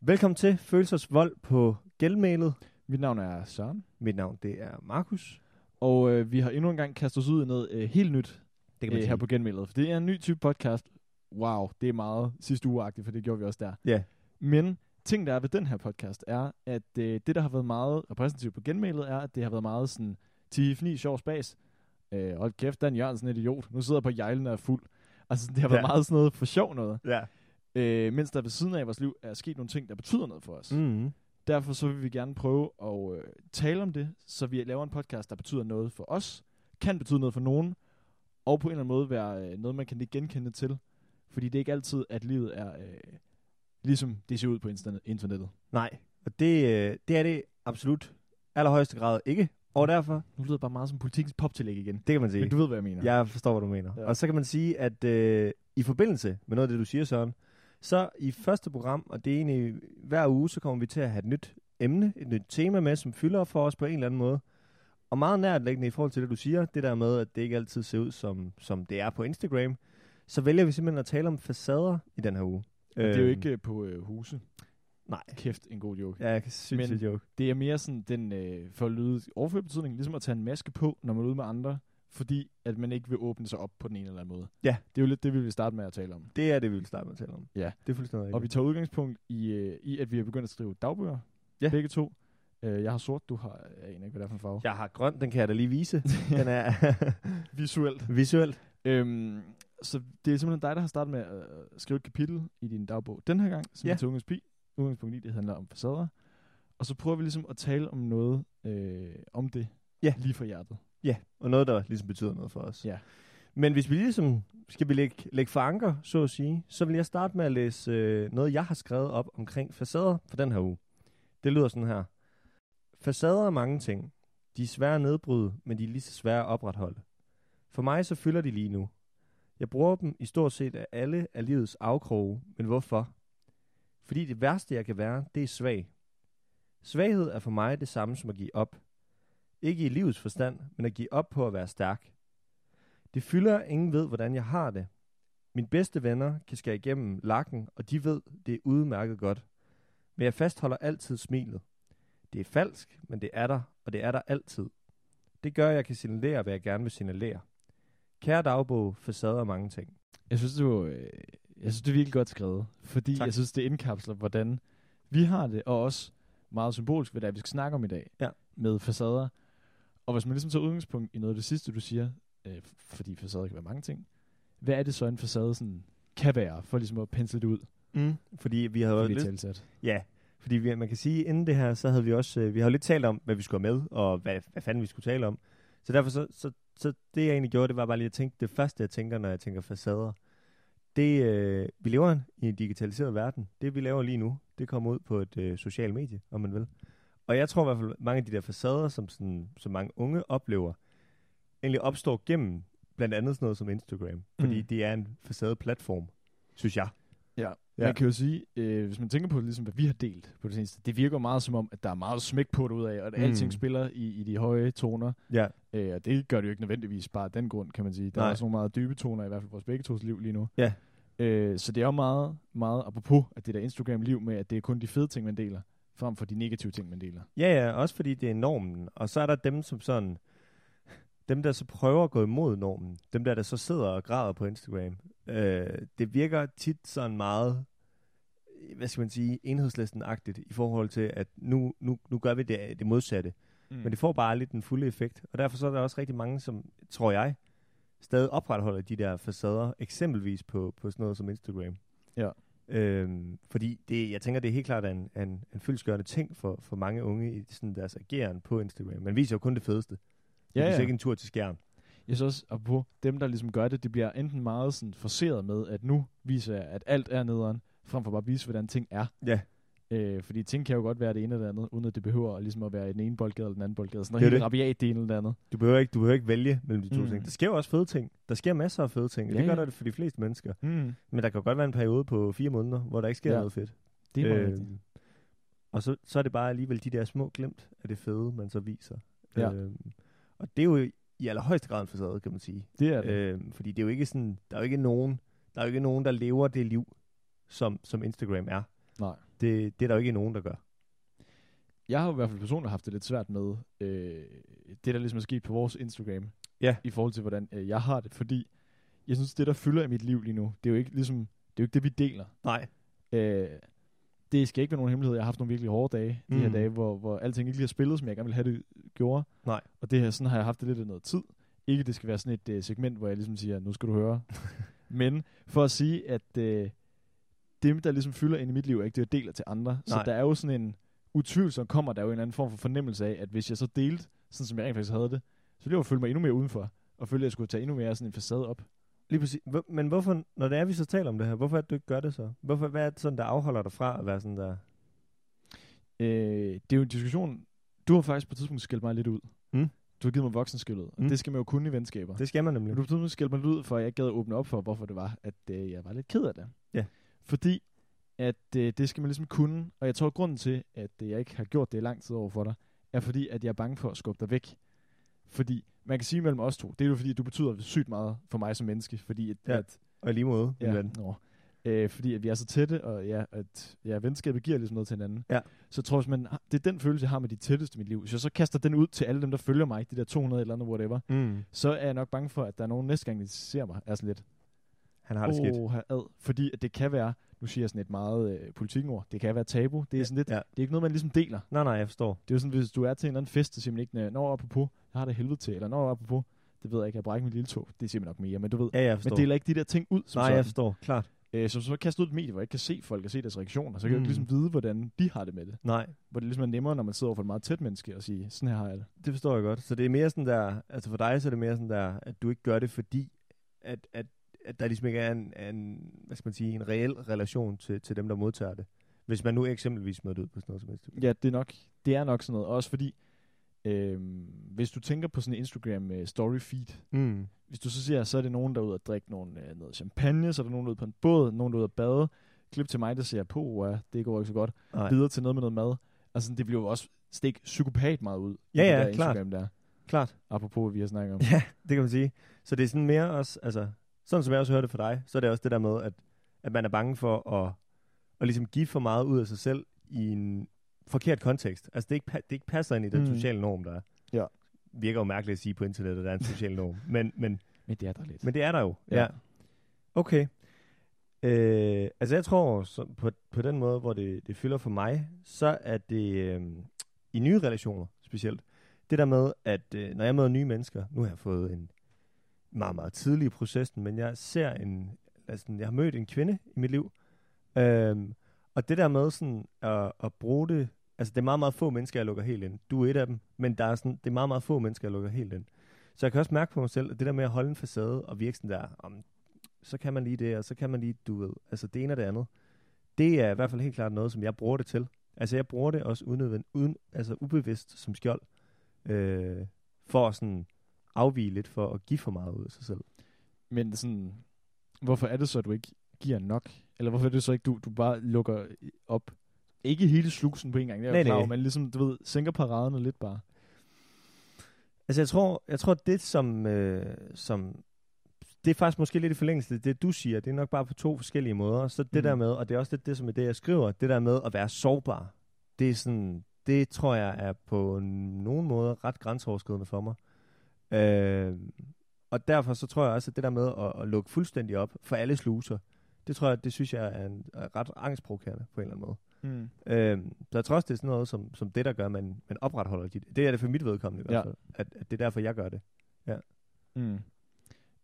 Velkommen til Følelsers Vold på Gældmailet. Mit navn er Søren, Mit navn det er Markus. og øh, vi har endnu en gang kastet os ud i noget øh, helt nyt Det øh, her på Genmailet. For det er en ny type podcast. Wow, det er meget sidste ugeagtigt, for det gjorde vi også der. Ja. Men ting, der er ved den her podcast, er, at øh, det, der har været meget repræsentativt på Genmailet, er, at det har været meget sådan tifni sjov spas. Øh, hold kæft, Dan Jørgensen er et idiot. Nu sidder jeg på jejlen og er fuld. Altså, det har været Ja. meget sådan noget for sjov noget. Ja. Øh, mens der ved siden af vores liv er sket nogle ting, der betyder noget for os. Mm. Derfor så vil vi gerne prøve at øh, tale om det, så vi laver en podcast, der betyder noget for os, kan betyde noget for nogen, og på en eller anden måde være øh, noget, man kan nikke genkende til. Fordi det er ikke altid, at livet er øh, ligesom det ser ud på internet- internettet. Nej, og det, øh, det er det absolut allerhøjeste grad ikke. Og derfor, Nu lyder det bare meget som politikens poptillæg igen. det kan man sige. Men du ved, hvad jeg mener. Jeg forstår, hvad du mener. Ja. Ja. Og så kan man sige, at øh, i forbindelse med noget af det, du siger, Søren, så i første program, og det er egentlig hver uge, så kommer vi til at have et nyt emne, et nyt tema med, som fylder for os på en eller anden måde. Og meget nærtlæggende i forhold til det, du siger, det der med, at det ikke altid ser ud, som, som det er på Instagram, så vælger vi simpelthen at tale om facader i den her uge. Og det er jo Øhm, ikke øh, på øh, huse. Nej. Kæft, en god joke. Ja, jeg synes, Men- det er joke. Det er mere sådan den, øh, for at lyde overført betydning, ligesom at tage en maske på, når man er ude med andre, fordi at man ikke vil åbne sig op på den ene eller anden måde. Ja. Det er jo lidt det, vi vil starte med at tale om. Det er det, vi vil starte med at tale om. Ja. Det er fuldstændig rigtigt. Og vi tager udgangspunkt i, øh, i at vi er begyndt at skrive dagbøger. Ja. Begge to. Øh, jeg har sort, du har, jeg aner ikke, hvad det er for en farve. Jeg har grøn, den kan jeg da lige vise. den er Visuelt. visuelt. Øhm, så det er simpelthen dig, der har startet med at øh, skrive et kapitel i din dagbog den her gang, som Ja. er til udgangspunkt i, det handler om facader. Og så prøver vi ligesom at tale om noget øh, om det Ja. lige fra hjertet. Ja, og noget, der ligesom betyder noget for os. Ja. Men hvis vi ligesom skal vi lægge, lægge for anker, så at sige, så vil jeg starte med at læse øh, noget, jeg har skrevet op omkring facader for den her uge. Det lyder sådan her. Facader er mange ting. De er svære at nedbryde, men de er lige så svære at opretholde. For mig så fylder de lige nu. Jeg bruger dem i stort set af alle af livets afkroge, men hvorfor? Fordi det værste, jeg kan være, det er svag. Svaghed er for mig det samme som at give op. Ikke i livets forstand, men at give op på at være stærk. Det fylder, at ingen ved, hvordan jeg har det. Mine bedste venner kan skære igennem lakken, og de ved, det er udmærket godt. Men jeg fastholder altid smilet. Det er falsk, men det er der, og det er der altid. Det gør, at jeg kan signalere, hvad jeg gerne vil signalere. Kære dagbog, facader mange ting. Jeg synes, var, øh, jeg synes, det er virkelig godt skrevet, fordi Tak. jeg synes, det indkapsler, hvordan vi har det, og også meget symbolisk, hvad det vi skal snakke om i dag, Ja. med facader. Og hvis man ligesom tager udgangspunkt i noget af det sidste, du siger, øh, fordi facader kan være mange ting, hvad er det så, en facade sådan kan være, for ligesom at pensle det ud, Mm. Fordi vi havde jo lidt, talsat. Ja, fordi vi, man kan sige, inden det her, så havde vi også, øh, vi har jo lidt talt om, hvad vi skulle have med, og hvad, hvad fanden vi skulle tale om. Så derfor så, så, så det jeg egentlig gjorde, det var bare lige at tænke, det første jeg tænker, når jeg tænker facader, det, øh, vi lever i en digitaliseret verden. Det vi laver lige nu, det kommer ud på et øh, socialt medie, om man vil. Og jeg tror i hvert fald, mange af de der facader, som, sådan, som mange unge oplever, egentlig opstår gennem blandt andet sådan noget som Instagram. Fordi Mm. det er en facade-platform, synes jeg. Ja. Ja. Man kan jo sige, øh, hvis man tænker på, ligesom, hvad vi har delt på det seneste, det virker meget som om, at der er meget smæk på det ud af, og at Mm. alting spiller i, i de høje toner. Ja, Øh, og det gør det jo ikke nødvendigvis bare af den grund, kan man sige. Der Nej. er også nogle meget dybe toner, i hvert fald vores begge tos liv lige nu. Ja. Øh, så det er jo meget, meget apropos at det der Instagram-liv med, at det er kun de fede ting, man deler, frem for de negative ting, man deler. Ja, ja, også fordi det er normen. Og så er der dem, som sådan... Dem, der så prøver at gå imod normen. Dem, der, der så sidder og græder på Instagram. Øh, det virker tit sådan meget, hvad skal man sige, enhedslisten-agtigt i forhold til, at nu, nu, nu gør vi det, det modsatte. Mm. Men det får bare lidt den fulde effekt. Og derfor så er der også rigtig mange, som, tror jeg, stadig opretholder de der facader, eksempelvis på, på sådan noget som Instagram. Ja. Øhm, fordi det, jeg tænker, det er helt klart en, en, en fyldskørende ting for, for mange unge i sådan deres ageren på Instagram. Man viser jo kun det fedeste. Man Ja, viser ja. ikke en tur til skærm. Jeg synes også, apropos dem, der ligesom gør det, det bliver enten meget sådan forceret med, at nu viser jeg, at alt er nederen, frem for bare at vise, hvordan ting er. Ja, Øh, fordi ting kan jo godt være det ene eller det andet, uden at det behøver ligesom at være i den ene boldgade eller den anden boldgade. Sådan Det noget helt det. rabiat det ene eller det andet. du behøver ikke, du behøver ikke vælge mellem de to Mm. ting. Der sker jo også fede ting. Der sker masser af fede ting. Ja, Ja, det gør ja. der for de fleste mennesker. Mm. Men der kan godt være en periode på fire måneder, hvor der ikke sker Ja. noget fedt. Det er rigtigt. Og så, så er det bare alligevel de der små glimt af det fede, man så viser. Ja. Øhm, og det er jo i allerhøjeste grad en facade, kan man sige. Det er det. Øhm, fordi det er jo ikke sådan, der er jo ikke nogen, der er jo ikke nogen, der lever det liv, som, som Instagram er. Nej. Det, det er der jo ikke nogen, der gør. Jeg har jo i hvert fald personligt haft det lidt svært med øh, det, der ligesom er sket på vores Instagram. Ja. I forhold til, hvordan øh, jeg har det. Fordi jeg synes, det, der fylder i mit liv lige nu, det er jo ikke, ligesom, det, er jo ikke det, vi deler. Nej. Øh, det skal ikke være nogen hemmelighed. Jeg har haft nogle virkelig hårde dage. De her Mm. dage, hvor, hvor alting ikke lige har spillet, som jeg gerne ville have det gjorde. Nej. Og det her, sådan har jeg haft det lidt af noget tid. Ikke, det skal være sådan et uh, segment, hvor jeg ligesom siger, nu skal du høre. Men for at sige, at uh, dem, der ligesom fylder ind i mit liv, er ikke det, jeg deler til andre. Så Nej. der er jo sådan en utvivlsomt kommer der jo en eller anden form for fornemmelse af, at hvis jeg så delte, sådan som jeg rent faktisk havde det, så ville jeg jo føle mig endnu mere udenfor. Og føle, at jeg skulle tage endnu mere sådan en facade op. Lige præcis. Men hvorfor, når det er, vi så taler om det her, hvorfor er det, du ikke gør det så? Hvorfor, hvad er det sådan, der afholder dig fra at være sådan der? Øh, det er jo en diskussion. Du har faktisk på et tidspunkt skældt mig lidt ud. Mm. Du har givet mig voksenskyldet. Og Mm. det skal man jo kunne i venskaber. Det skal man Men nemlig. du har på et tidspunkt skældt mig lidt ud, for jeg gad åbne op for, hvorfor det var, at øh, jeg var lidt ked af det. Fordi at øh, det skal man ligesom kunne. Og jeg tror, at grunden til, at øh, jeg ikke har gjort det i lang tid over for dig, er fordi, at jeg er bange for at skubbe dig væk. Fordi man kan sige mellem os to, det er jo fordi, du betyder sygt meget for mig som menneske. Fordi at, Ja, at Og lige måde, Ja, ven. nå. Øh, fordi at vi er så tætte, og ja, at ja, venskabet giver ligesom noget til hinanden. Ja. Så jeg tror, hvis man, det er den følelse, jeg har med de tætteste i mit liv. Hvis jeg så kaster den ud til alle dem, der følger mig, de der 200 eller andet, whatever, Mm. så er jeg nok bange for, at der er nogen næste gang, de ser mig, er sådan lidt, Han har det skidt. her ad. Fordi at det kan være, nu siger jeg sådan et meget øh, politikord, det kan være tabu. Det er sådan lidt, Ja. det er ikke noget, man ligesom deler. Nej, nej, jeg forstår. Det er jo sådan, hvis du er til en eller anden fest, så siger man ikke, når apropos, jeg har det helvede til, eller når apropos, det ved jeg ikke, jeg brækker mit lille tog. Det siger man nok mere, men du ved, Ja, jeg forstår. man deler ikke de der ting ud, som Nej, sådan. jeg forstår. Klart. Øh, som så kaster ud et medie, hvor jeg ikke kan se folk og se deres reaktioner, så kan mm. jeg jo ikke ligesom vide, hvordan de har det med det. Nej, Hvor det ligesom er nemmere, når man sidder over for et meget tæt menneske og siger, sådan her har jeg det. det forstår jeg godt. Så det er mere sådan der, altså for dig så er det mere sådan der, at du ikke gør det, fordi at, at, at der ligesom ikke er en, en, hvad skal man sige, en reel relation til, til dem, der modtager det. Hvis man nu eksempelvis møder ud på sådan noget som helst. Ja, det er nok, det er nok sådan noget. Også fordi, øh, hvis du tænker på sådan en Instagram øh, story feed, Mm. hvis du så ser, så er det nogen, der er ude at drikke nogle, øh, noget champagne, så er der nogen, der er ude på en båd, nogen, der er ude at bade. Klip til mig, der siger, på, ja, det går ikke så godt. Nej. Videre til noget med noget mad. Altså, det bliver jo også stik psykopat meget ud. i Ja, det ja, der klart. Instagram der. Klart. Apropos, vi har snakket om. Ja, det kan man sige. Så det er sådan mere også, altså, sådan som jeg også hørte det fra dig, så er det også det der med, at, at man er bange for at, at ligesom give for meget ud af sig selv i en forkert kontekst. Altså det ikke, det ikke passer ind i den Mm. sociale norm, der er. Ja. Virker jo mærkeligt at sige på internettet, at der er en social norm. Men, men, Men det er der lidt. men det er der jo. Ja. Ja. ja. Okay. Øh, altså jeg tror så på, på den måde, hvor det, det fylder for mig, så er det øh, i nye relationer specielt. Det der med, at øh, når jeg møder nye mennesker, nu har jeg fået en meget, meget tidlig i processen, men jeg ser en, altså jeg har mødt en kvinde i mit liv, øhm, og det der med sådan at, at bruge det, altså det er meget, meget få mennesker, jeg lukker helt ind. Du er et af dem, men der er sådan, det er meget, meget få mennesker, jeg lukker helt ind. Så jeg kan også mærke på mig selv, at det der med at holde en facade og virke sådan der, om, så kan man lige det, og så kan man lige, du ved, altså det ene og det andet. Det er i hvert fald helt klart noget, som jeg bruger det til. Altså jeg bruger det også uden, uden altså ubevidst som skjold, øh, for sådan afvige lidt for at give for meget ud af sig selv. Men sådan, hvorfor er det så, at du ikke giver nok? Eller hvorfor er det så ikke, du, du bare lukker op? Ikke hele slusen på en gang, det er Nej, klar nej. men ligesom, du ved, sænker paraderne lidt bare. Altså jeg tror, jeg tror det som, øh, som, det er faktisk måske lidt i forlængelse af det, du siger, det er nok bare på to forskellige måder. Så det Mm. mm. der med, og det er også lidt det, som er det, jeg skriver, det der med at være sårbar, det er sådan, det tror jeg er på nogen måde ret grænseoverskridende for mig. Øh, og derfor så tror jeg også, at det der med at, at lukke fuldstændig op for alle sluser, det tror jeg, det synes jeg er, en, er ret angstprovokerende på en eller anden måde. Mm. Øhm, så jeg tror også, det er sådan noget, som, som det, der gør, at man, man opretholder dit. Det er det for mit vedkommende i hvert Ja. fald. At, at det er derfor, jeg gør det. Mm.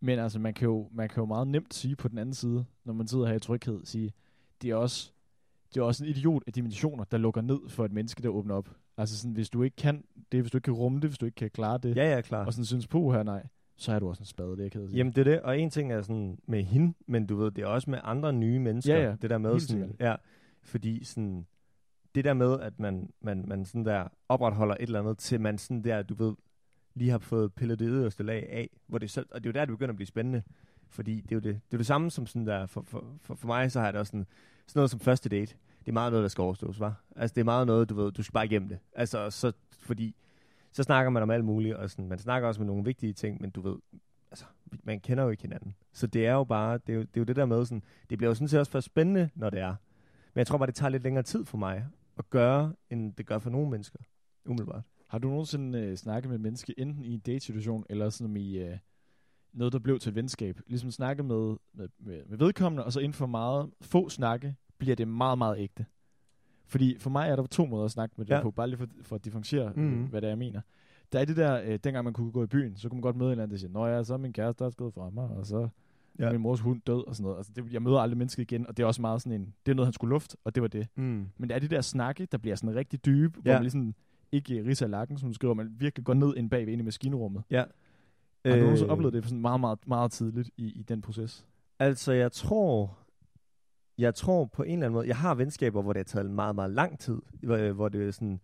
Men altså, man kan, jo, man kan jo meget nemt sige på den anden side, når man sidder her i tryghed, sige, det er også, det er også en idiot af dimensioner, der lukker ned for et menneske, der åbner op. Altså sådan, hvis du ikke kan det, hvis du ikke kan rumme det, hvis du ikke kan klare det, Ja, ja, klar. og sådan synes på her, nej, så er du også en spade, det er jeg ked. Jamen, det er det. Og en ting er sådan med hende, men du ved, det er også med andre nye mennesker. Ja, ja. Det der med Helt sådan, sikkert. ja, fordi sådan, det der med, at man, man, man sådan der opretholder et eller andet, til man sådan der, du ved, lige har fået pillet det yderste lag af, hvor det så, og det er jo der, det begynder at blive spændende. Fordi det er jo det, det, er det samme som sådan der, for, for, for, for mig så har jeg det også sådan, sådan noget som første date. Det er meget noget, der skal overstås, var. Altså det er meget noget, du ved, du skal bare igennem det. Altså så, fordi, så snakker man om alt muligt, og sådan, man snakker også med nogle vigtige ting, men du ved, altså, man kender jo ikke hinanden. Så det er jo bare, det er jo det, er jo det der med sådan, det bliver jo sådan set også for spændende, når det er. Men jeg tror bare, det tager lidt længere tid for mig at gøre, end det gør for nogle mennesker. Umiddelbart. Har du nogensinde øh, snakket med et menneske, enten i en date-situation, eller sådan i øh, noget, der blev til et venskab? Ligesom snakke med, med, med, med vedkommende, og så inden for meget få snakke, bliver det meget, meget ægte. Fordi for mig er der to måder at snakke med det Ja. på, bare lige for, for at differentiere, mm. hvad det er, jeg mener. Der er det der, øh, dengang man kunne gå i byen, så kunne man godt møde en eller anden, der siger, Nå ja, så er min kæreste der er skrevet fra mig, og så Ja. min mors hund død, og sådan noget. Altså, det, jeg møder aldrig mennesket igen, og det er også meget sådan en, det er noget, han skulle lufte, og det var det. Mm. Men det er det der snakke, der bliver sådan rigtig dybe, hvor Ja. man ligesom ikke riser lakken, som du skriver, man virkelig går ned ind bagved ind i maskinrummet. Ja. Har du nogensinde Øh, oplevet det sådan meget, meget, meget tidligt i, i den proces? Altså, jeg tror, jeg tror på en eller anden måde, jeg har venskaber, hvor det har taget meget, meget lang tid, hvor, øh, hvor det er sådan,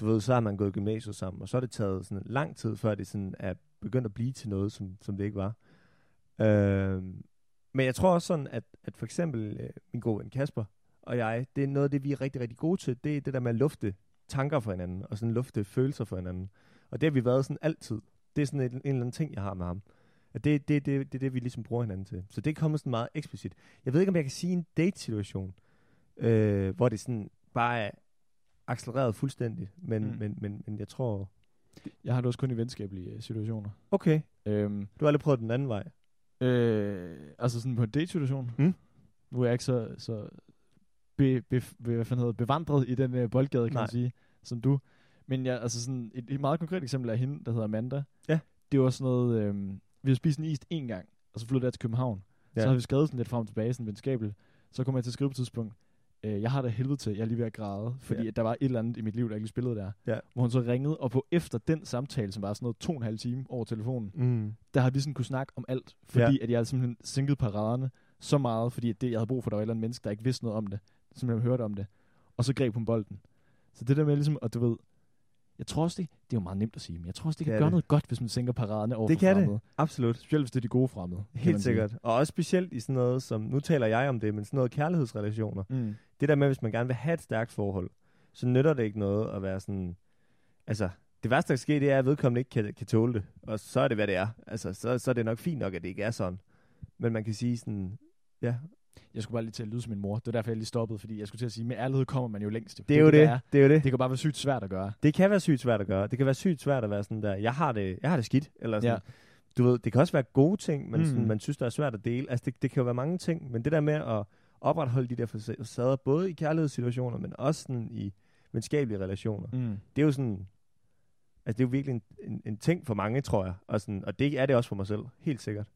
du ved, så har man gået gymnasiet sammen, og så har det taget sådan lang tid, før det sådan er begyndt at blive til noget, som, som det ikke var. Øh, men jeg tror også sådan, at, at for eksempel øh, min gode ven Kasper og jeg, det er noget af det, vi er rigtig, rigtig gode til, det er det der med at lufte tanker for hinanden, og sådan lufte følelser for hinanden. Og det har vi været sådan altid. Det er sådan en, en eller anden ting, jeg har med ham. At det, det, det, det er det, vi ligesom bruger hinanden til. Så det er kommet sådan meget eksplicit. Jeg ved ikke, om jeg kan sige en date-situation, øh, hvor det sådan bare er accelereret fuldstændig. Men, mm. Men, men, men jeg tror... Jeg har det også kun i venskabelige øh, situationer. Okay, Øhm, du har aldrig prøvet den anden vej. øh, altså sådan på en date-situation. Mm. Nu er jeg ikke så, så be, be, be, hvad fanden hedder, bevandret i den øh, boldgade, kan Nej. man sige, som du. Men jeg, altså sådan, et, et meget konkret eksempel er hende, der hedder Amanda. Ja. Det var sådan noget, øh, vi har spist en is en gang, og så flyttede jeg til København. Ja. Så har vi skrevet sådan lidt frem og tilbage, sådan venskabeligt. Så kommer jeg til at skrive på et tidspunkt, øh, jeg har af helvede til, jeg er lige ved at græde, fordi Ja. der var et eller andet i mit liv, der ikke spillede der. Ja. Hvor hun så ringede, og på efter den samtale, som var sådan noget to og en halv time over telefonen, Mm. der har vi sådan kunne snakke om alt, fordi ja. at jeg havde simpelthen sænket paraderne så meget, fordi at det, jeg havde brug for, der var et eller andet menneske, der ikke vidste noget om det, som jeg hørte om det, og så greb hun bolden. Så det der med ligesom, og du ved, jeg tror også, det, det er jo meget nemt at sige, men jeg tror også, det kan Det er gøre det. noget godt, hvis man sænker paraderne over Det kan det. fremmede. Absolut. Specielt hvis det er de gode fremmede. kan Helt sige. sikkert. Og også specielt i sådan noget som, nu taler jeg om det, men sådan noget kærlighedsrelationer. Mm. Det der med, hvis man gerne vil have et stærkt forhold, så nytter det ikke noget at være sådan... Altså, det værste, der kan ske, det er, at vedkommende ikke kan, kan tåle det. Og så er det, hvad det er. Altså, så, så er det nok fint nok, at det ikke er sådan. Men man kan sige sådan... Ja, Jeg skulle bare lige til at lyde som min mor. Det var derfor, jeg lige stoppede, fordi jeg skulle til at sige, med ærlighed kommer man jo længst. det er jo det. er. Det er jo det. Det kan bare være sygt svært at gøre. Det kan være sygt svært at gøre. Det kan være sygt svært at være sådan der, jeg har det, jeg har det skidt. Eller sådan. Ja. Du ved, det kan også være gode ting, men mm. sådan, man synes, der er svært at dele. Altså, det, det kan jo være mange ting, men det der med at opretholde de der facader, både i kærlighedssituationer, men også sådan i venskabelige relationer, Mm. det er jo sådan, altså det er jo virkelig en, en, en ting for mange, tror jeg. Og, sådan, og det er det også for mig selv, helt sikkert.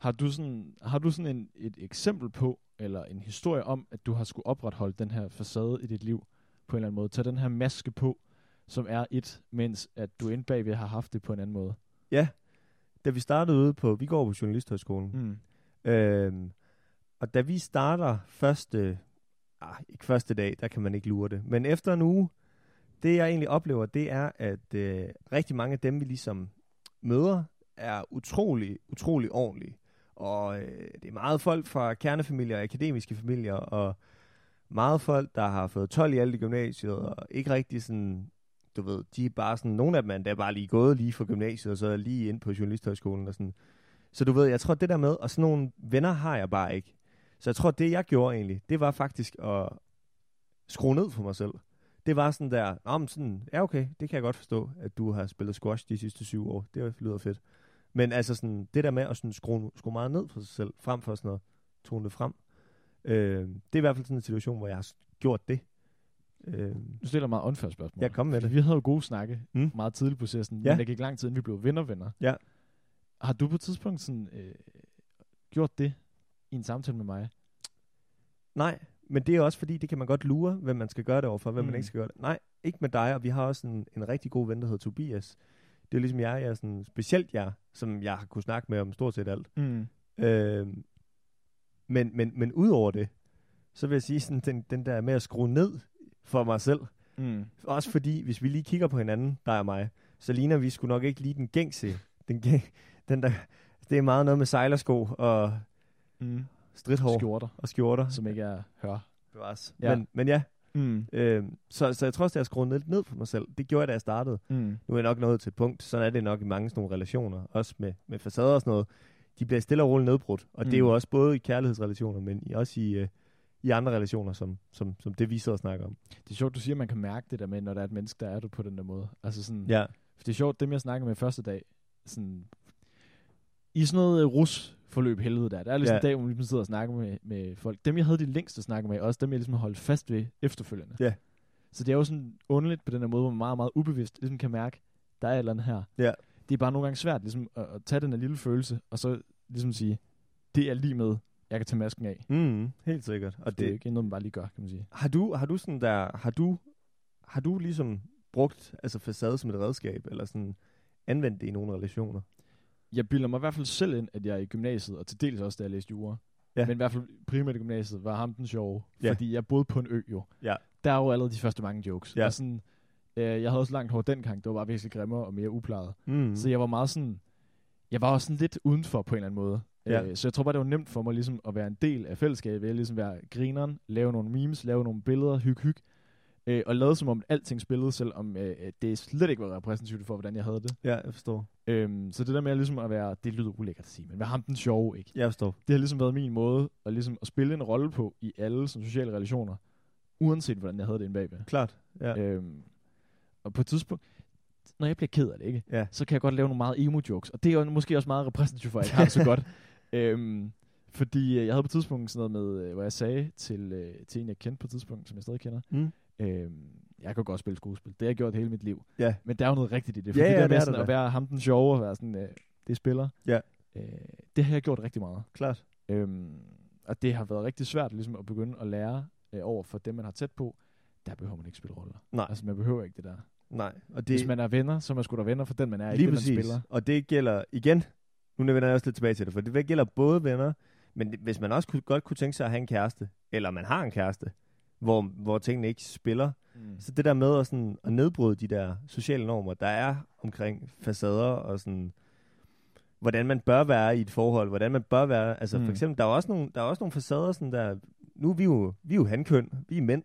Har du sådan, har du sådan en, et eksempel på, eller en historie om, at du har skulle opretholde den her facade i dit liv på en eller anden måde? Tag den her maske på, som er et, mens at du inde bagved har haft det på en anden måde. Ja, da vi startede ude på, vi går på Journalisthøjskolen, Mm. Øhm, og da vi starter første, ah, ikke første dag, der kan man ikke lure det, men efter en uge, det jeg egentlig oplever, det er, at øh, rigtig mange af dem, vi ligesom møder, er utrolig, utrolig ordentlige. Og øh, det er meget folk fra kernefamilier og akademiske familier, og meget folk, der har fået 12 i alt i gymnasiet, og ikke rigtig sådan, du ved, de er bare sådan, nogle af dem er endda bare lige gået lige fra gymnasiet, og så lige ind på journalisthøjskolen og sådan. Så du ved, jeg tror, det der med, og sådan nogle venner har jeg bare ikke. Så jeg tror, det jeg gjorde egentlig, det var faktisk at skrue ned for mig selv. Det var sådan der, om men sådan, ja okay, det kan jeg godt forstå, at du har spillet squash de sidste syv år. Det lyder fedt. Men altså sådan, det der med at sådan skrue, skrue meget ned for sig selv, frem for sådan at tone det frem. Øh, det er i hvert fald sådan en situation, hvor jeg har gjort det. Øh, Du stiller meget unfair spørgsmål. Ja, kom med det. Vi havde jo gode snakke Mm. mm. meget tidligt i processen, Ja. men der gik lang tid, inden vi blev venner-venner. Ja. Har du på et tidspunkt sådan, øh, gjort det i en samtale med mig? Nej, men det er også fordi, det kan man godt lure, hvem man skal gøre det overfor, hvem mm. man Mm. ikke skal gøre det. Nej, ikke med dig, og vi har også en, en rigtig god ven, der hedder Tobias. Det er ligesom jeg, jeg er sådan, specielt jeg, som jeg har kunne snakke med om stort set alt. Mm. Øh, men, men, men ud over det, så vil jeg sige, sådan, den, den der med at skrue ned for mig selv, Mm. også fordi, hvis vi lige kigger på hinanden, dig og mig, så ligner vi sgu nok ikke lige den gængse. Den, gæng, den der, det er meget noget med sejlersko og Mm. stridthår Skjorter, og skjorter. som ikke er hør. Bevares. Ja. Men, men ja, Mm. øh, så, så jeg tror også, at jeg skruede lidt ned for mig selv. Det gjorde jeg, da jeg startede. Mm. Nu er jeg nok nået til et punkt. Sådan er det nok i mange sådan nogle relationer. Også med, med facader og sådan noget. De bliver stille og roligt nedbrudt. Og mm. det er jo Mm. også både i kærlighedsrelationer, men også i, øh, i andre relationer, som, som, som det vi sidder og snakker om. Det er sjovt, du siger, at man kan mærke det der med, når der er et menneske, der er du på den der måde. Altså sådan, Ja, For det er sjovt, dem jeg snakkede med første dag, sådan, i sådan noget uh, rus forløb helvede der. Der er ligesom Ja. en dag, hvor man ligesom sidder og snakker med, med folk. Dem, jeg havde de længste snakke med, også dem, jeg ligesom holdt fast ved efterfølgende. Ja. Så det er jo sådan underligt på den her måde, hvor man meget, meget ubevidst ligesom kan mærke, der er et eller andet her. Ja. Det er bare nogle gange svært ligesom, at, at tage den her lille følelse, og så ligesom sige, det er lige med, jeg kan tage masken af. mm, helt sikkert. Og Og det er jo det, ikke noget, man bare lige gør, kan man sige. har du, har du sådan der, har du, har du ligesom brugt altså facade som et redskab, eller sådan anvendt det i nogle relationer? Jeg bilder mig i hvert fald selv ind, at jeg i gymnasiet, og til dels også, da jeg læste jura, Ja. men i hvert fald primært i gymnasiet, var ham den sjove. Ja. Fordi jeg boede på en ø jo. Ja. Der er jo allerede de første mange jokes. Ja. Og sådan, øh, jeg havde også langt hår dengang. Det var bare væsentligt grimmere og mere uplejet. Mm. Så jeg var meget sådan... Jeg var også sådan lidt udenfor på en eller anden måde. Ja. Øh, så jeg tror bare, det var nemt for mig ligesom at være en del af fællesskabet. Jeg ligesom være grineren, lave nogle memes, lave nogle billeder, hyg hyg. Øh, og lade som om alting spillede, selvom øh, det slet ikke var repræsentativt for, hvordan jeg havde det. Ja, jeg forstår. Øhm, så det der med ligesom at være, det lyder ulækkert at sige, men være ham den sjove, ikke? Jeg forstår. Det har ligesom været min måde at, ligesom at spille en rolle på i alle sådan, sociale relationer, uanset hvordan jeg havde det inde bagved. Klart. Ja. Øhm, og på et tidspunkt, når jeg bliver ked af det, ikke? Ja. så kan jeg godt lave nogle meget emo-jokes, og det er jo måske også meget repræsentativt for, at jeg har det så godt. Øhm, fordi øh, jeg havde på et tidspunkt sådan noget med, øh, hvor jeg sagde til, øh, til en, jeg kendte på et tidspunkt, som jeg stadig kender, Mm. Øhm, jeg kan godt spille skuespil. Det har jeg gjort hele mit liv. Ja. Men der er jo noget rigtigt i det. Ja, Fordi ja, der det med er sådan der at være ham den sjove og være sådan, øh, det spiller. Ja. Øh, det har jeg gjort rigtig meget. Klart. Øhm, og det har været rigtig svært ligesom at begynde at lære øh, over for dem, man har tæt på. Der behøver man ikke spille roller. Nej. Altså, man behøver ikke det der. Nej. Og Det, Hvis man er venner, så er man sgu da venner for den, man er. lige ikke den, man præcis. spiller. Og det gælder igen, nu vender jeg også lidt tilbage til det, for det gælder både venner, men hvis man også kunne, godt kunne tænke sig at have en kæreste, eller man har en kæreste, hvor, hvor tingene ikke spiller, Mm. så det der med at, sådan, at nedbryde de der sociale normer, der er omkring facader og sådan, hvordan man bør være i et forhold, hvordan man bør være, altså mm. For eksempel, der er også nogle, der er også nogle facader sådan der, nu er vi jo, vi er jo hankøn, vi er mænd.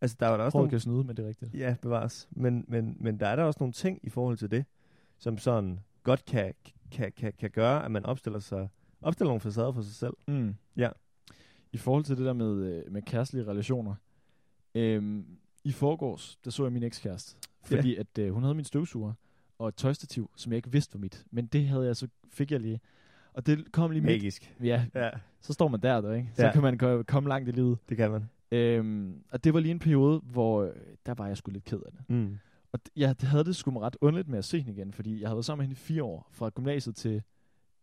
Altså der er da også nogle, kan snyde, men det er rigtigt. Ja, bevares. Men, men, men der er der også nogle ting i forhold til det, som sådan godt kan, kan, kan, kan gøre, at man opstiller sig opstiller nogle facader for sig selv. Mm. Ja. I forhold til det der med, øh, med kærestelige relationer. Øhm, I forgårs, der så jeg min ekskæreste. Fordi at øh, hun havde min støvsuger og et tøjstativ, som jeg ikke vidste var mit. Men det havde jeg så, fik jeg lige. Og det kom lige midt. Magisk. Ja, Ja, så står man der, der ikke? Så Ja. kan man ko- komme langt i livet. det kan man. Øhm, og det var lige en periode, hvor øh, der var jeg sgu lidt ked af det. Mm. Og jeg havde det sgu ret underligt med at se hende igen, fordi jeg havde været sammen med hende i fire år, fra gymnasiet til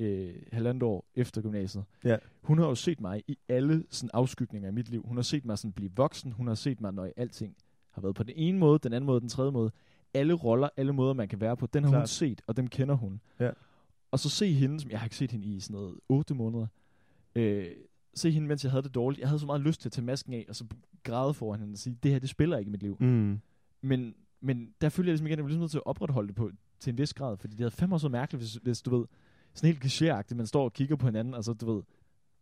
øh, halvandet år efter gymnasiet. Ja. Hun har jo set mig i alle sådan, afskygninger af mit liv. Hun har set mig sådan, blive voksen, hun har set mig, når alting har været på den ene måde, den anden måde, den tredje måde. Alle roller, alle måder, man kan være på, den har hun Klart. set, og dem kender hun. Ja. Og så se hende, som jeg har ikke set hende i sådan noget otte måneder, øh, se hende, mens jeg havde det dårligt. Jeg havde så meget lyst til at tage masken af, og så græde foran hende og sige, det her, det spiller ikke i mit liv. Mm. Men, men der følte jeg ligesom igen, at jeg var ligesom nødt til at opretholde det på, til en vis grad, fordi det havde fandme også været mærkeligt, hvis, hvis du ved, sådan helt klichéagtigt, man står og kigger på hinanden, og så du ved,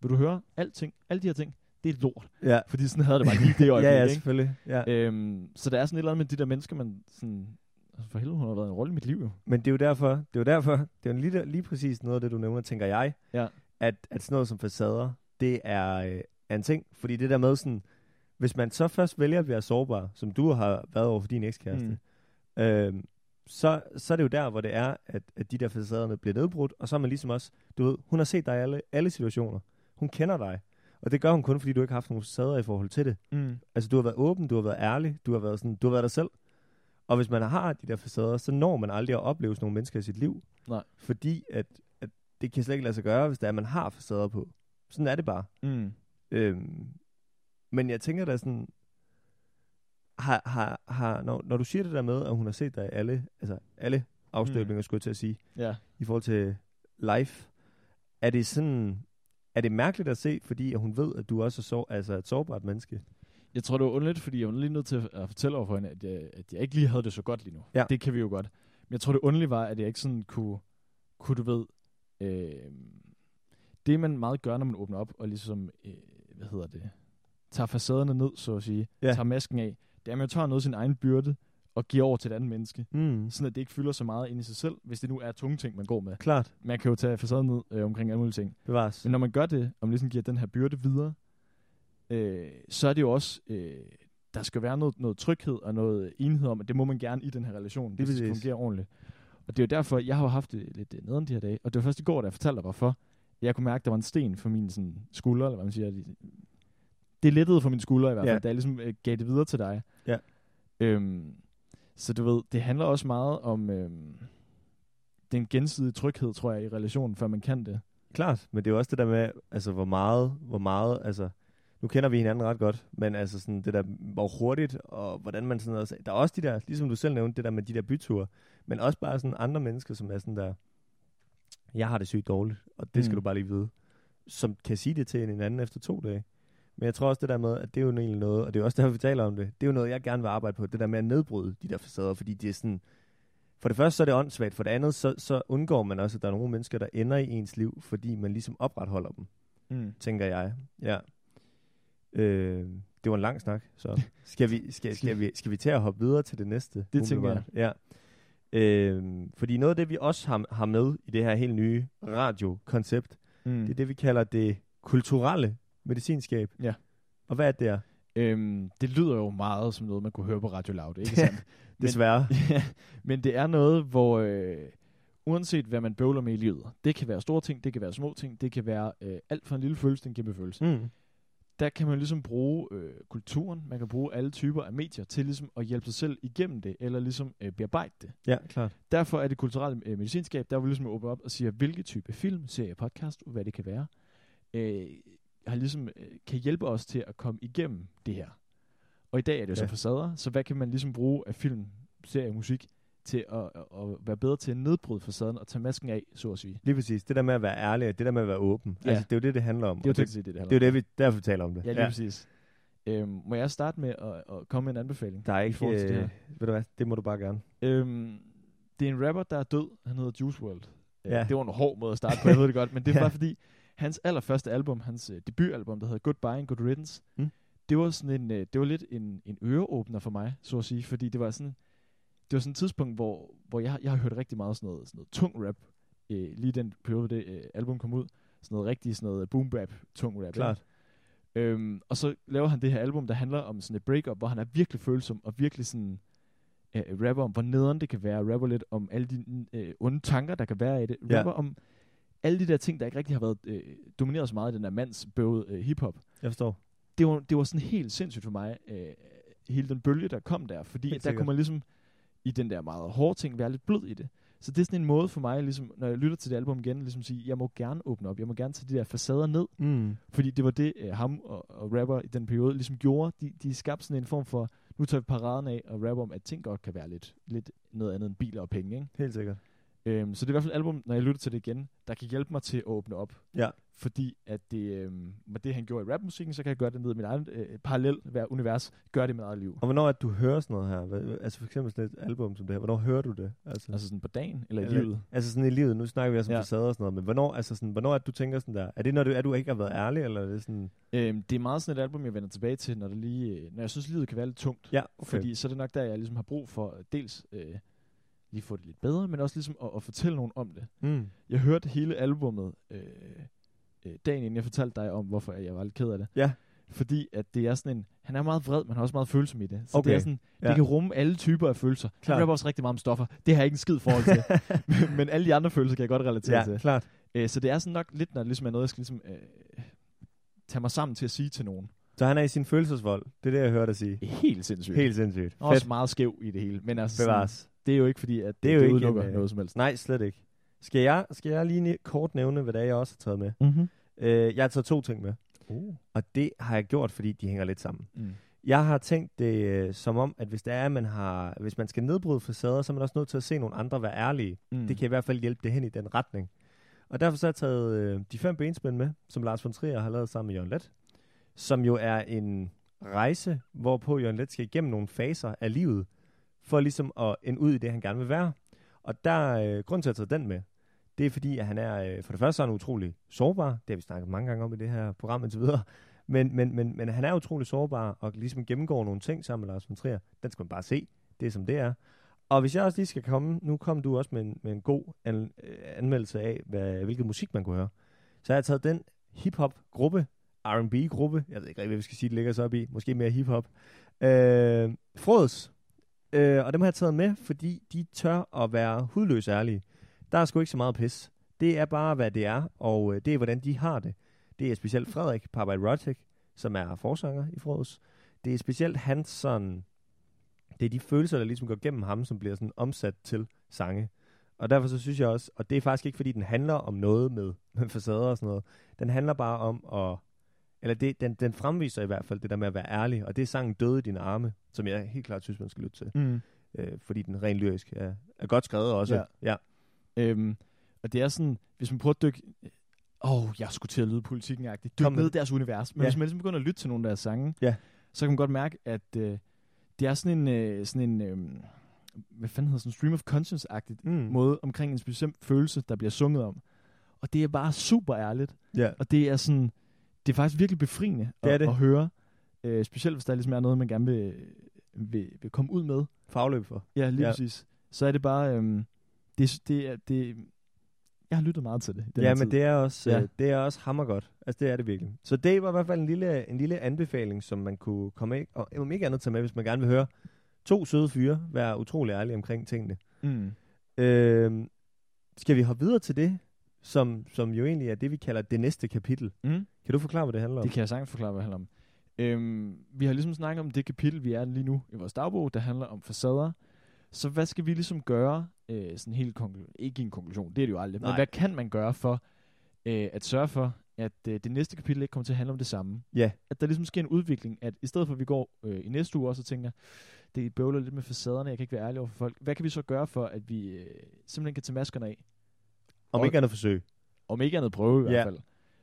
vil du høre, alting, alle de her ting, det er lort. Ja. Fordi sådan havde det bare lige det øjeblik, ja, ja, selvfølgelig. Ja. Øhm, så der er sådan et eller andet med de der mennesker, man sådan, altså for helvede, hun har været en rolle i mit liv jo. Men det er jo derfor, det er jo derfor, det er jo lige, lige præcis noget af det, du nævner, tænker jeg, Ja. at, at sådan noget som facader, det er, øh, er en ting. Fordi det der med sådan, hvis man så først vælger at være sårbar, som du har været over for din ekskæreste, mm. øh, så, så er det jo der, hvor det er, at, at de der facaderne bliver nedbrudt, og så er man ligesom også, du ved, hun har set dig i alle, alle situationer. Hun kender dig. Og det gør hun kun, fordi du ikke har haft nogen facader i forhold til det. Mm. Altså, du har været åben, du har været ærlig, du har været, sådan, du har været dig selv. Og hvis man har de der facader, så når man aldrig at opleve sådan nogle mennesker i sit liv. Nej. Fordi at, at det kan slet ikke lade sig gøre, hvis det er, at man har facader på. Sådan er det bare. Mm. Øhm, men jeg tænker da sådan, har, har, har, når, når du siger det der med, at hun har set dig i alle, altså alle afstøbninger, mm. skulle jeg til at sige, Ja. i forhold til life, er det sådan, er det mærkeligt at se, fordi at hun ved, at du også er så, altså et sårbart menneske? Jeg tror, det var underligt, fordi jeg var lige nødt til at fortælle over for hende, at jeg, at jeg ikke lige havde det så godt lige nu. Ja. Det kan vi jo godt. Men jeg tror, det underlige var, at jeg ikke sådan kunne, kunne du ved, øh, det man meget gør, når man åbner op og ligesom, øh, hvad hedder det, tager facaderne ned, så at sige, ja. tager masken af, det er, at man tager noget af sin egen byrde og giver over til et andet menneske. Mm. Sådan at det ikke fylder så meget ind i sig selv, hvis det nu er tunge ting, man går med. Klart. Man kan jo tage facaden ned øh, omkring alle mulige ting. Bevares. Men når man gør det, og man ligesom giver den her byrde videre, øh, så er det jo også, øh, der skal være noget, noget tryghed og noget enhed om, at det må man gerne i den her relation, hvis det skal præcis. fungere ordentligt. Og det er jo derfor, jeg har haft det lidt nederen de her dage, og det var først i går, da jeg fortalte dig, hvorfor. Jeg kunne mærke, at der var en sten for min sådan, skulder, eller hvad man siger. Det lettede for min skulder i hvert fald, Ja. da jeg ligesom øh, gav det videre til dig. Ja. Øhm, så du ved, det handler også meget om øhm, den gensidige tryghed, tror jeg, i relationen, før man kan det. Klart, men det er jo også det der med, altså hvor meget, hvor meget, altså, nu kender vi hinanden ret godt, men altså sådan det der, hvor hurtigt, og hvordan man sådan noget, der er også de der, ligesom du selv nævnte, det der med de der byture, men også bare sådan andre mennesker, som er sådan der, jeg har det sygt dårligt, og det skal Mm. du bare lige vide, som kan sige det til en anden efter to dage. Men jeg tror også det der med, at det er jo egentlig noget, og det er jo også derfor, vi taler om det, det er jo noget, jeg gerne vil arbejde på, det der med at nedbryde de der facader, fordi det er sådan, for det første så er det åndssvagt, for det andet så, så undgår man også, at der er nogle mennesker, der ender i ens liv, fordi man ligesom opretholder dem, Mm. tænker jeg. Ja. Øh, det var en lang snak, så skal vi, skal, skal, vi, skal vi til at hoppe videre til det næste? Det tænker umiddelbart? Ja. Øh, fordi noget af det, vi også har, har med i det her helt nye radiokoncept, Mm. det er det, vi kalder det kulturelle medicinskab. Ja. Og hvad er det der? Øhm, det lyder jo meget som noget, man kunne høre på Radio Loud, ikke sandt? Men- Desværre. Ja, men det er noget, hvor øh, uanset hvad man bøvler med i livet, det kan være store ting, det kan være små ting, det kan være øh, alt fra en lille følelse til en kæmpe følelse. Mm. Der kan man ligesom bruge øh, kulturen, man kan bruge alle typer af medier til ligesom at hjælpe sig selv igennem det, eller ligesom øh, bearbejde det. Ja, klart. Derfor er det kulturelle øh, medicinskab, der vil vi ligesom åbne op og sige, hvilke type film, serie, podcast, hvad det kan være, øh, har ligesom, øh, kan hjælpe os til at komme igennem det her. Og i dag er det jo Ja. så facader, så hvad kan man ligesom bruge af film, serie, musik til at, at, at være bedre til at nedbryde facaden og tage masken af, så at sige. Lige præcis. Det der med at være ærlig, og det der med at være åben. Ja. Altså, det er jo det, det handler om. Det er jo det, det, det, det, det det, er jo vi, derfor taler om det. Ja, lige ja. præcis. Øhm, må jeg starte med at, at komme med en anbefaling? Der er ikke, til det øh, her? ved du hvad, det må du bare gerne. Øhm, det er en rapper, der er død. Han hedder Juice WRLD. Øh, Ja. Det var en hård måde at starte på, jeg ved det godt, men det er Ja. bare fordi, hans allerførste album, hans øh, debutalbum, der hedder Goodbye and Good Riddance, Mm. det var sådan en, øh, det var lidt en, en øreåbner for mig, så at sige, fordi det var sådan, det var sådan et tidspunkt, hvor, hvor jeg, jeg har hørt rigtig meget sådan noget, sådan noget tung rap, øh, lige den periode, det øh, album kom ud, sådan noget rigtig sådan noget boom bap, tung rap. Klart. Øhm, og så laver han det her album, der handler om sådan et breakup, hvor han er virkelig følsom og virkelig sådan øh, rapper om, hvor nederen det kan være, rapper lidt om alle de øh, onde tanker, der kan være i det, Ja. rapper om alle de der ting, der ikke rigtig har været øh, domineret så meget i den der mandsbøvede øh, hiphop. Jeg forstår. Det var, det var sådan helt sindssygt for mig, øh, hele den bølge, der kom der, fordi der kunne man ligesom i den der meget hårde ting være lidt blød i det. Så det er sådan en måde for mig, ligesom, når jeg lytter til det album igen, ligesom at sige, jeg må gerne åbne op, jeg må gerne tage de der facader ned, Mm. fordi det var det, øh, ham og, og rapper i den periode ligesom gjorde. De, de skabte sådan en form for, nu tager vi paraden af og rapper om, at ting godt kan være lidt, lidt noget andet end biler og penge. Ikke? Helt sikkert. Øhm, så det er i hvert fald et album, når jeg lytter til det igen, der kan hjælpe mig til at åbne op. Ja. Fordi at det, øhm, med det, han gjorde i rapmusikken, så kan jeg gøre det ned i mit eget øh, parallel hver univers, gøre det i mit eget liv. Og hvornår det, du hører sådan noget her? Hvad- Altså for eksempel sådan et album som det her. Hvornår hører du det? Altså, Altså sådan på dagen eller i Eller- livet. altså sådan i livet. Nu snakker vi også om Ja. facader og sådan noget. Men hvornår, altså sådan, hvornår det, du tænker sådan der? Er det, når du, er du ikke har været ærlig? Eller er det sådan... Øhm, det er meget sådan et album, jeg vender tilbage til, når, det lige, øh, når jeg synes, livet kan være lidt tungt. Ja, okay. Fordi så er det nok der, jeg ligesom har brug for øh, dels øh, lige få det lidt bedre, men også ligesom at, at fortælle nogen om det. Mm. Jeg hørte hele albummet øh, øh, dagen inden jeg fortalte dig om, hvorfor jeg var lidt ked af det. Ja. Fordi at det er sådan en, han er meget vred, men har også meget følsom i det. Så Okay. det er sådan, Ja. det kan rumme alle typer af følelser. Klart. Han rapper også rigtig meget om stoffer. Det har jeg ikke en skid forhold til. men, men alle de andre følelser kan jeg godt relatere Ja, til. klart. Øh, så det er sådan nok lidt, når det ligesom er noget, jeg skal ligesom, øh, tage mig sammen til at sige til nogen. Så han er i sin følelsesvold. Det er det, jeg hørte dig sige. Helt sindssygt. Helt sindssygt. også Fedt. meget skæv i det hele. Men altså, sådan, Bevares. Det er jo ikke fordi, at Det det, er jo det ikke udelukker en, øh, noget som helst. Nej, slet ikke. Skal jeg, skal jeg lige kort nævne, hvad det er, jeg også har taget med? Mm-hmm. Øh, jeg har taget to ting med. Uh. Og det har jeg gjort, fordi de hænger lidt sammen. Mm. Jeg har tænkt det øh, som om, at hvis, det er, at man har, hvis man skal nedbryde facader, så er man også nødt til at se nogle andre være ærlige. Mm. Det kan i hvert fald hjælpe det hen i den retning. Og derfor så har jeg taget øh, de fem benspænd med, som Lars von Trier har lavet sammen med Jørgen Let, som jo er en rejse, hvorpå Jørgen Let skal igennem nogle faser af livet, for ligesom at ende ud i det, han gerne vil være. Og der øh, grund til at jeg den med, det er fordi, at han er, øh, for det første så er han utrolig sårbar, det har vi snakket mange gange om i det her program indtil videre, men, men, men, men han er utrolig sårbar, og ligesom gennemgår nogle ting sammen med Lars von Trier. Den skal man bare se, det er som det er. Og hvis jeg også lige skal komme, nu kom du også med en, med en god an, øh, anmeldelse af, hvad, hvilket musik man kunne høre. Så jeg har taget den hip-hop gruppe R&B-gruppe. Jeg ved ikke rigtig, hvad vi skal sige, det ligger så op i. Måske mere hiphop. Øh, Frods. Øh, og dem har jeg taget med, fordi de tør at være hudløs ærlige. Der er sgu ikke så meget pis. Det er bare, hvad det er, og øh, det er, hvordan de har det. Det er specielt Frederik Papa som er forsanger i Frods. Det er specielt hans sådan... Det er de følelser, der ligesom går gennem ham, som bliver sådan omsat til sange. Og derfor så synes jeg også, og det er faktisk ikke, fordi den handler om noget med, med facader og sådan noget. Den handler bare om at, eller det, den, den fremviser i hvert fald det der med at være ærlig, og det er sangen Døde i dine arme, som jeg helt klart synes, man skal lytte til. Mm. Øh, fordi den rent lyrisk er, er godt skrevet også. Ja. ja. Øhm, og det er sådan, hvis man prøver at dykke... Åh, oh, jeg skulle til at lyde politikken-agtigt. Dyk Kom med ned i deres univers. Men Ja. hvis man ligesom begynder at lytte til nogle af deres sange, Ja. så kan man godt mærke, at øh, det er sådan en, øh, sådan en øh, hvad fanden hedder sådan, stream of conscience-agtigt Mm. måde omkring en bestemt følelse, der bliver sunget om. Og det er bare super ærligt. ja. Og det er sådan, det er faktisk virkelig befriende Det er at, det. at høre. Øh, specielt hvis der ligesom er noget, man gerne vil, vil, vil komme ud med. Fagløb for. Ja, lige Ja. præcis. Så er det bare, øhm, det, det, er, det, jeg har lyttet meget til det. Ja, men tid. det er også, Ja. øh, det er også hammergodt. Altså, det er det virkelig. Så det var i hvert fald en lille, en lille anbefaling, som man kunne komme af, og om ikke andet tage med, hvis man gerne vil høre to søde fyre være utrolig ærlige omkring tingene. Mm. Øh, skal vi hoppe videre til det, som, som jo egentlig er det, vi kalder det næste kapitel? Mm. Kan du forklare, hvad det handler om? Det kan jeg sagtens forklare, hvad det handler om. Øhm, vi har ligesom snakket om det kapitel, vi er lige nu i vores dagbog, der handler om facader. Så hvad skal vi ligesom gøre, øh, sådan helt ikke en konklusion, det er det jo aldrig, Nej. men hvad kan man gøre for øh, at sørge for, at øh, det næste kapitel ikke kommer til at handle om det samme? Ja, At der ligesom sker en udvikling, at i stedet for at vi går øh, i næste uge også og tænker, det bøvler lidt med facaderne, jeg kan ikke være ærlig over for folk. Hvad kan vi så gøre for, at vi øh, simpelthen kan tage maskerne af? Om Og- ikke andet forsøg. Om ikke andet prøve i hvert Ja. fald.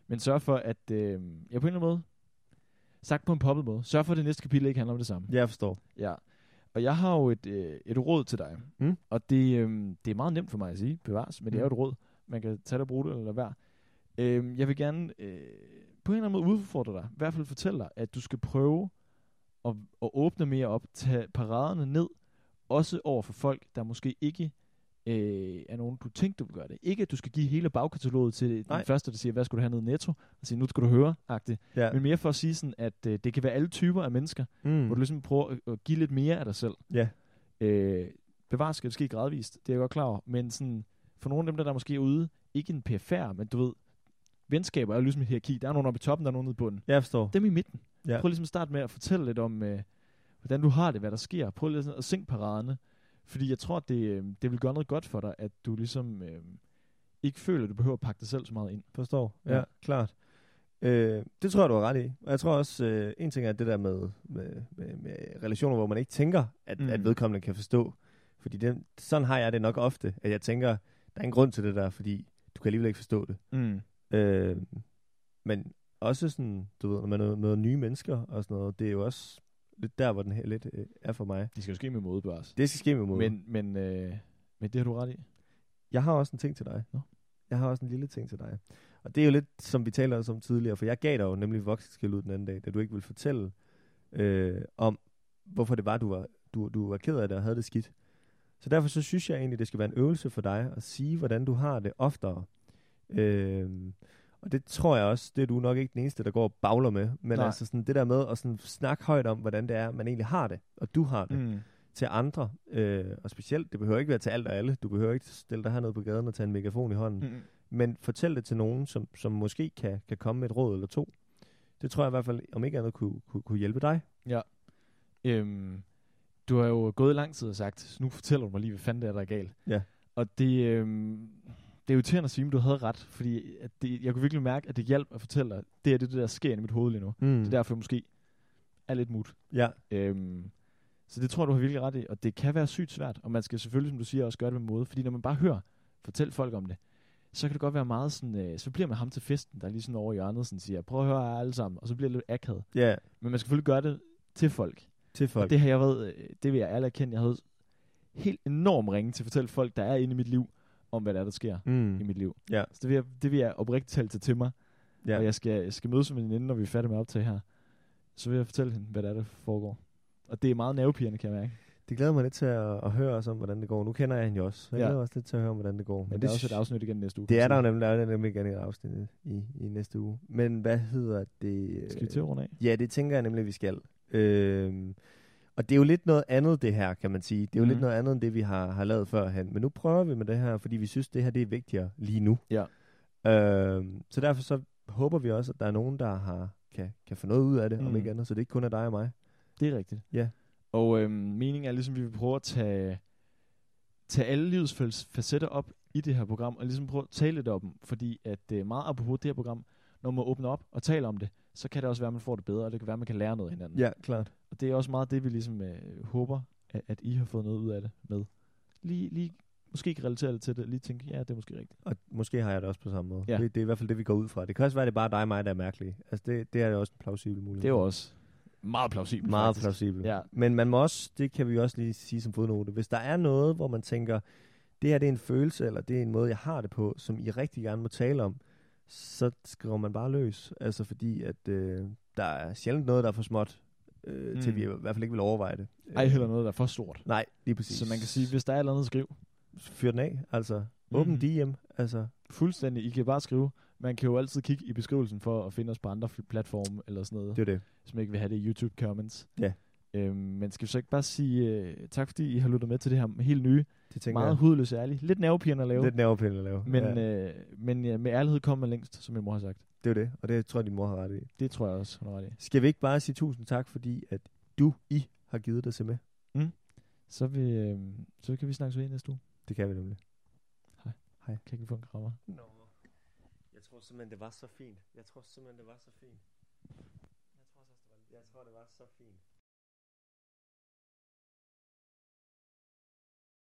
Men sørg for, at øh, jeg på en eller anden måde, sagt på en poppet måde, sørg for, at det næste kapitel ikke handler om det samme. Ja, jeg forstår. Ja. Og jeg har jo et, øh, et råd til dig. Mm. Og det, øh, det er meget nemt for mig at sige, bevares, men det er jo Mm. et råd. Man kan tage det og bruge det, eller lade være. Øh, jeg vil gerne øh, på en eller anden måde udfordre dig, i hvert fald fortælle dig, at du skal prøve at, at åbne mere op, tage paraderne ned, også over for folk, der måske ikke øh, er nogen, du tænkte, du vil gøre det. Ikke, at du skal give hele bagkataloget til den Nej. første, der siger, hvad skal du have ned i netto, og sige, nu skal du høre, agtigt. Ja. Men mere for at sige sådan, at øh, det kan være alle typer af mennesker, Mm. hvor du ligesom prøver at, at give lidt mere af dig selv. Ja. Øh, bevares skal det ske gradvist, det er jeg godt klar over, men sådan, for nogle af dem, der, der måske er ude, ikke en PFR, men du ved, venskaber er jo ligesom et hierarki. Der er nogen oppe i toppen, der er nogen nede i bunden. Jeg forstår. Dem i midten. Ja. Prøv ligesom at starte med at fortælle lidt om, øh, hvordan du har det, hvad der sker. Prøv sådan at sænke paraderne. Fordi jeg tror, det, øh, det vil gøre noget godt for dig, at du ligesom øh, ikke føler, at du behøver at pakke dig selv så meget ind. Forstår. Ja, Ja. klart. Øh, det tror jeg, du har ret i. Og jeg tror også, øh, en ting er det der med, med, med, med relationer, hvor man ikke tænker, at, Mm. at vedkommende kan forstå. Fordi det, sådan har jeg det nok ofte, at jeg tænker, der er en grund til det der, fordi du kan alligevel ikke forstå det. Mm. Øh, men også sådan, du ved, når man møder nye mennesker og sådan noget, det er jo også lidt der, hvor den her lidt øh, er for mig. Det skal jo ske med måde, Børs. Det skal ske med måde. Men, men, øh, men det har du ret i. Jeg har også en ting til dig. Nå. Jeg har også en lille ting til dig. Og det er jo lidt, som vi talte også om tidligere, for jeg gav dig jo nemlig voksenskæld ud den anden dag, da du ikke ville fortælle øh, om, hvorfor det var, du var, du, du var ked af det og havde det skidt. Så derfor så synes jeg egentlig, det skal være en øvelse for dig at sige, hvordan du har det oftere. Øh, og det tror jeg også, det er du nok ikke den eneste, der går og bagler med. Men Nej. altså sådan det der med at sådan snakke højt om, hvordan det er, man egentlig har det, og du har det Mm. til andre. Øh, og specielt, det behøver ikke være til alt og alle. Du behøver ikke stille dig hernede på gaden og tage en megafon i hånden. Mm. Men fortæl det til nogen, som, som måske kan, kan komme med et råd eller to. Det tror jeg i hvert fald, om ikke andet, kunne, kunne, kunne hjælpe dig. Øhm, du har jo gået lang tid og sagt, nu fortæller du mig lige, hvad fanden det er, der er galt. Ja. Og det, øhm, det er irriterende at sige, men du havde ret, fordi at det, jeg kunne virkelig mærke, at det hjalp at fortælle dig, det er det, der sker i mit hoved lige nu. Mm. Det er derfor, jeg måske er lidt mut. Ja, Øhm, så det tror jeg, du har virkelig ret i, og det kan være sygt svært, og man skal selvfølgelig, som du siger, også gøre det med måde, fordi når man bare hører, fortæl folk om det, så kan det godt være meget sådan, øh, så bliver man ham til festen, der er lige sådan over i hjørnet, sådan siger, prøv at høre jer alle sammen, og så bliver det lidt akavet. ja, Men man skal selvfølgelig gøre det til folk. til folk. Og det har jeg været, øh, det vil jeg ærligt erkende, jeg havde helt enorm ringe til at fortælle folk, der er inde i mit liv, om hvad der er, der sker mm. i mit liv. Ja. Så det vil jeg, det vil jeg oprigtigt tale til, til mig. ja. Og jeg skal, jeg skal mødes med en veninde, når vi er færdige med at optage her. Så vil jeg fortælle hende, hvad der er, der foregår. Og det er meget nervepirrende, kan jeg mærke. Det glæder mig lidt til at, at høre os om, hvordan det går. Nu kender jeg hende jo også. så Jeg Ja. glæder også lidt til at høre om, hvordan det går. Men, Men det er også et afsnit igen næste uge. det er der jo nemlig, der er nemlig igen et afsnit i, i næste uge. Men hvad hedder det? Skal vi til at runde af? Ja, det tænker jeg nemlig, vi skal. Øhm, og det er jo lidt noget andet, det her, kan man sige. Det er jo mm. lidt Mhm. noget andet, end det, vi har, har lavet førhen. Men nu prøver vi med det her, fordi vi synes, det her det er vigtigere lige nu. Ja. Øhm, så derfor så håber vi også, at der er nogen, der har, kan, kan få noget ud af det, mm. om Mm. ikke andet. Så det ikke kun er dig og mig. Det er rigtigt. Ja. Og øhm, meningen er ligesom, at vi vil prøve at tage, tage alle livets facetter op i det her program, og ligesom prøve at tale lidt om dem. Fordi at øh, meget apropos det her program, når man åbner op og taler om det, så kan det også være, at man får det bedre, og det kan være, at man kan lære noget af hinanden. Ja, klart. Og det er også meget det, vi ligesom øh, håber, at, at I har fået noget ud af det med. Lige, lige måske ikke relatere det til det, lige tænke, ja, det er måske rigtigt. Og måske har jeg det også på samme måde. Ja. Det, det er i hvert fald det, vi går ud fra. Det kan også være, at det er bare dig og mig, der er mærkelige. Altså, det, det er jo også en plausibel mulighed. Det er jo også meget plausibelt. Meget faktisk. plausibelt. Ja. Men man må også, det kan vi også lige sige som fodnote, hvis der er noget, hvor man tænker, det her det er en følelse, eller det er en måde, jeg har det på, som I rigtig gerne må tale om, så skriver man bare løs. Altså fordi, at øh, der er sjældent noget, der er for småt, øh, mm. til Mm. vi i hvert fald ikke vil overveje det. Ej, heller noget, der er for stort. Nej, lige præcis. Så man kan sige, hvis der er et eller andet, skriv. Fyr den af, altså. Åbn Mhm. DM, altså. Fuldstændig. I kan bare skrive. Man kan jo altid kigge i beskrivelsen for at finde os på andre platforme eller sådan noget, Det er det. som ikke vil have det i YouTube comments. Ja. Øhm, men skal vi så ikke bare sige øh, tak, fordi I har lyttet med til det her helt nye, Det tænker meget jeg. hudløs ærligt, lidt nervepirrende at lave, Lidt nervepille at lave. men, ja. øh, men ja, med ærlighed kommer man længst, som min mor har sagt. Det er det, og det tror jeg, din mor har ret i. Det tror jeg også, hun har ret i. Skal vi ikke bare sige tusind tak, fordi at du, I, har givet dig til med? Så, vi, øh, så kan vi snakke ved næste uge. Det kan vi nemlig. Kan ikke få en krammer? Nå. Jeg tror simpelthen, det var så fint. Jeg tror simpelthen, det var så fint. Jeg tror, det var, jeg tror, det var så fint.